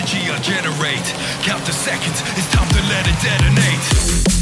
energy I generate. Count the seconds, it's time to let it detonate.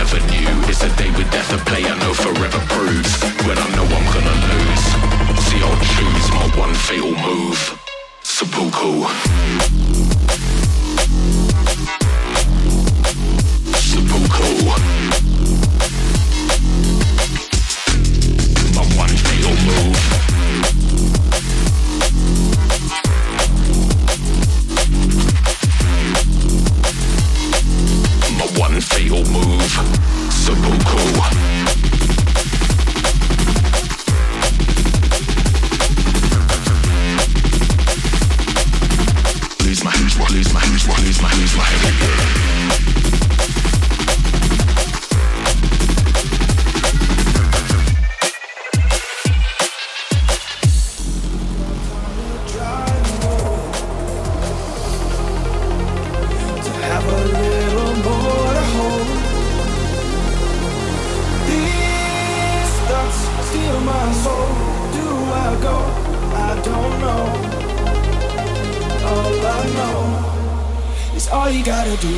never knew is a day we death a player.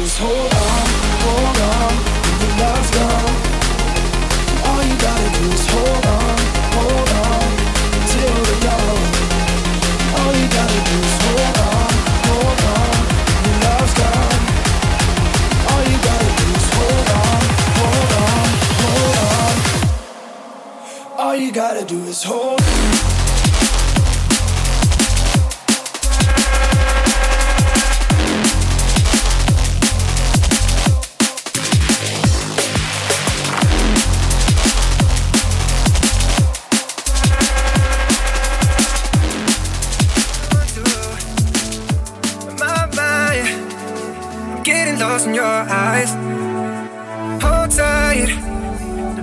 Is hold on, hold on, when your love's gone. All you gotta do is hold on, hold on, till the dawn. All you gotta do is hold on, hold on, when your love's gone. All you gotta do is hold on, hold on, hold on. All you gotta do is hold my in your eyes. Hold tight,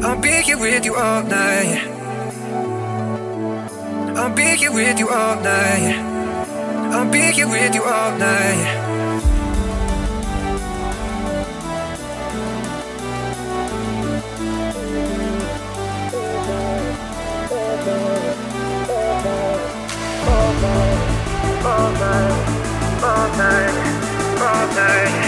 I'll be here with you all night. I'll be here with you all night. I'll be here with you all night. all night, all night, all night,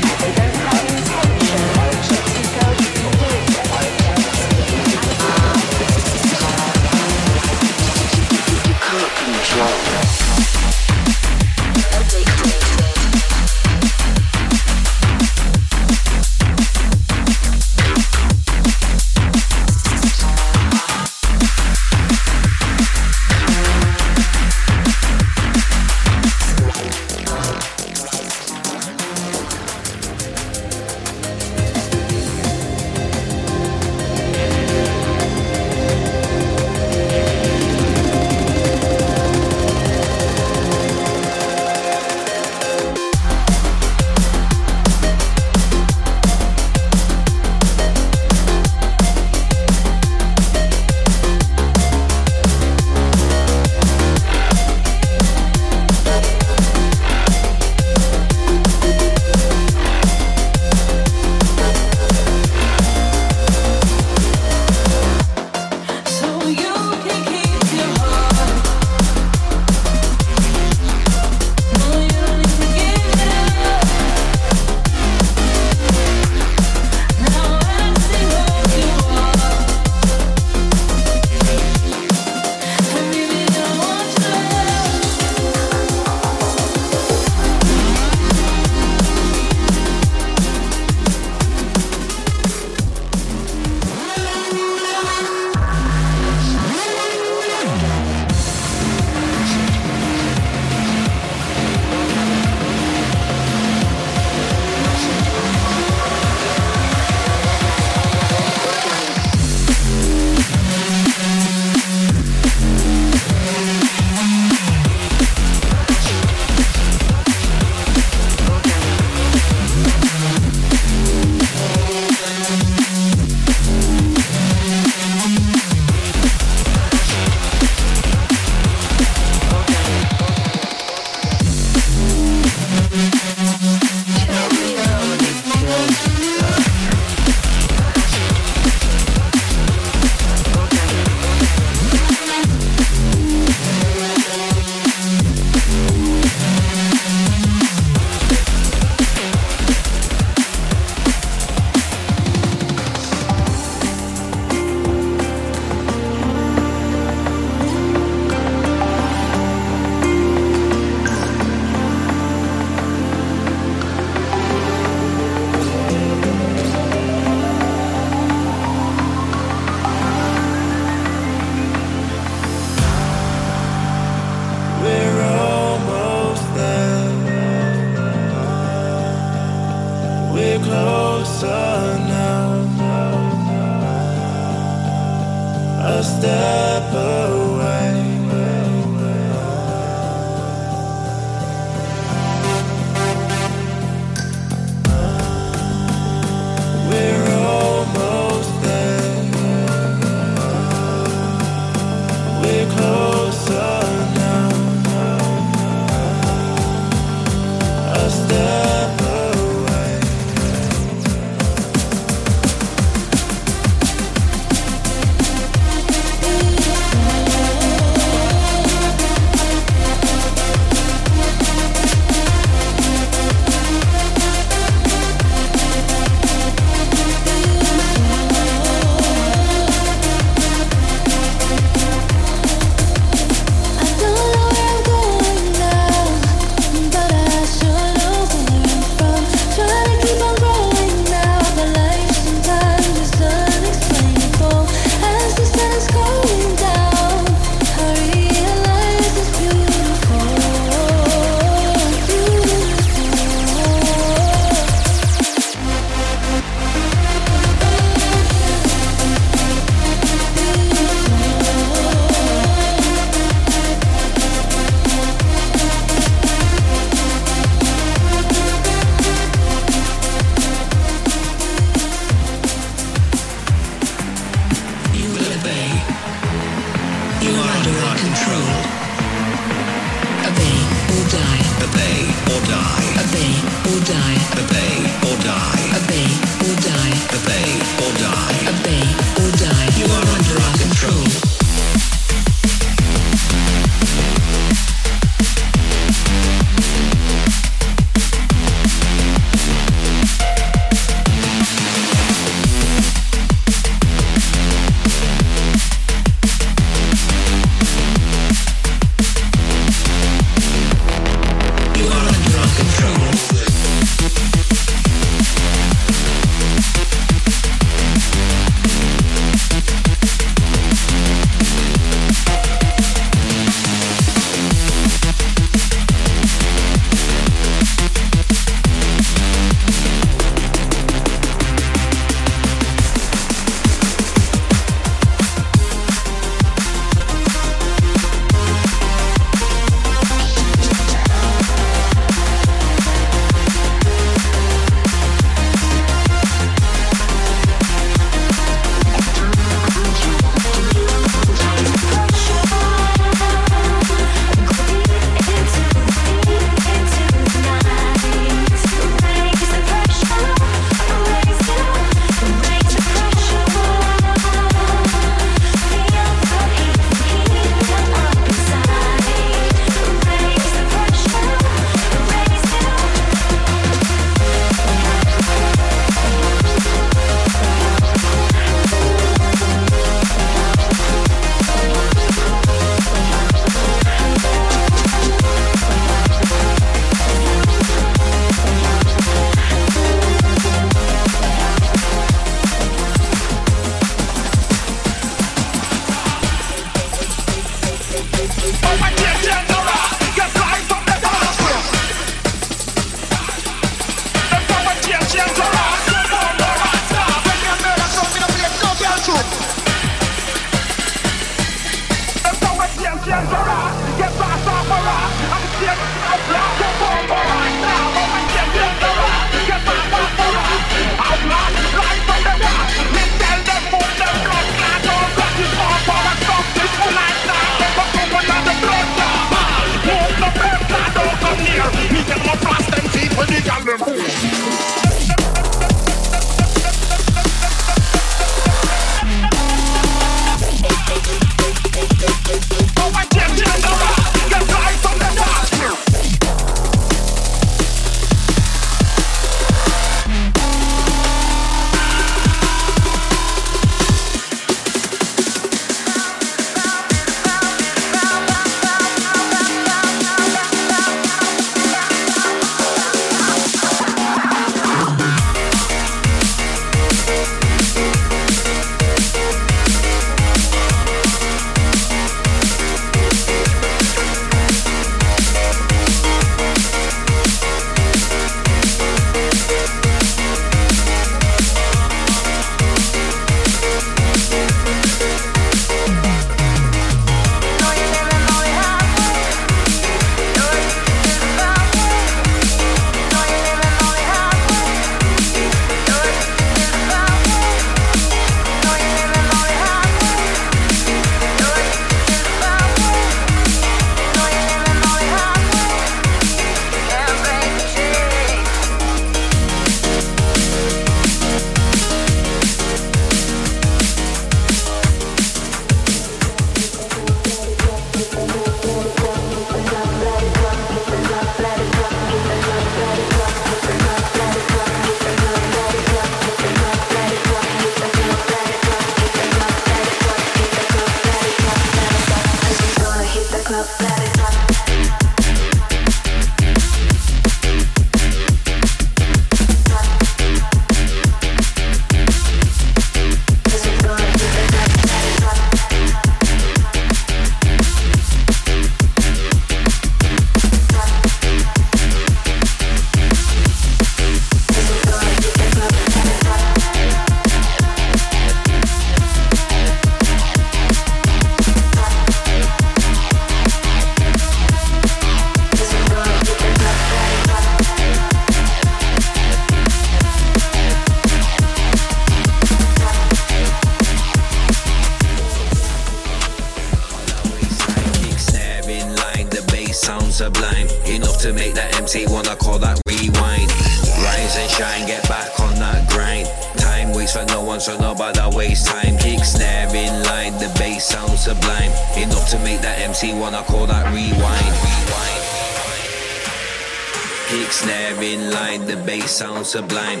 Kick snare in line, the bass sounds sublime.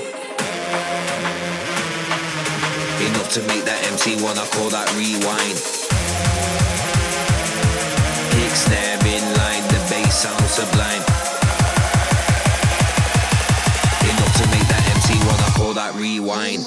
Enough to make that MC wanna call that rewind. Kick snare in line, the bass sounds sublime. Enough to make that MC wanna call that rewind.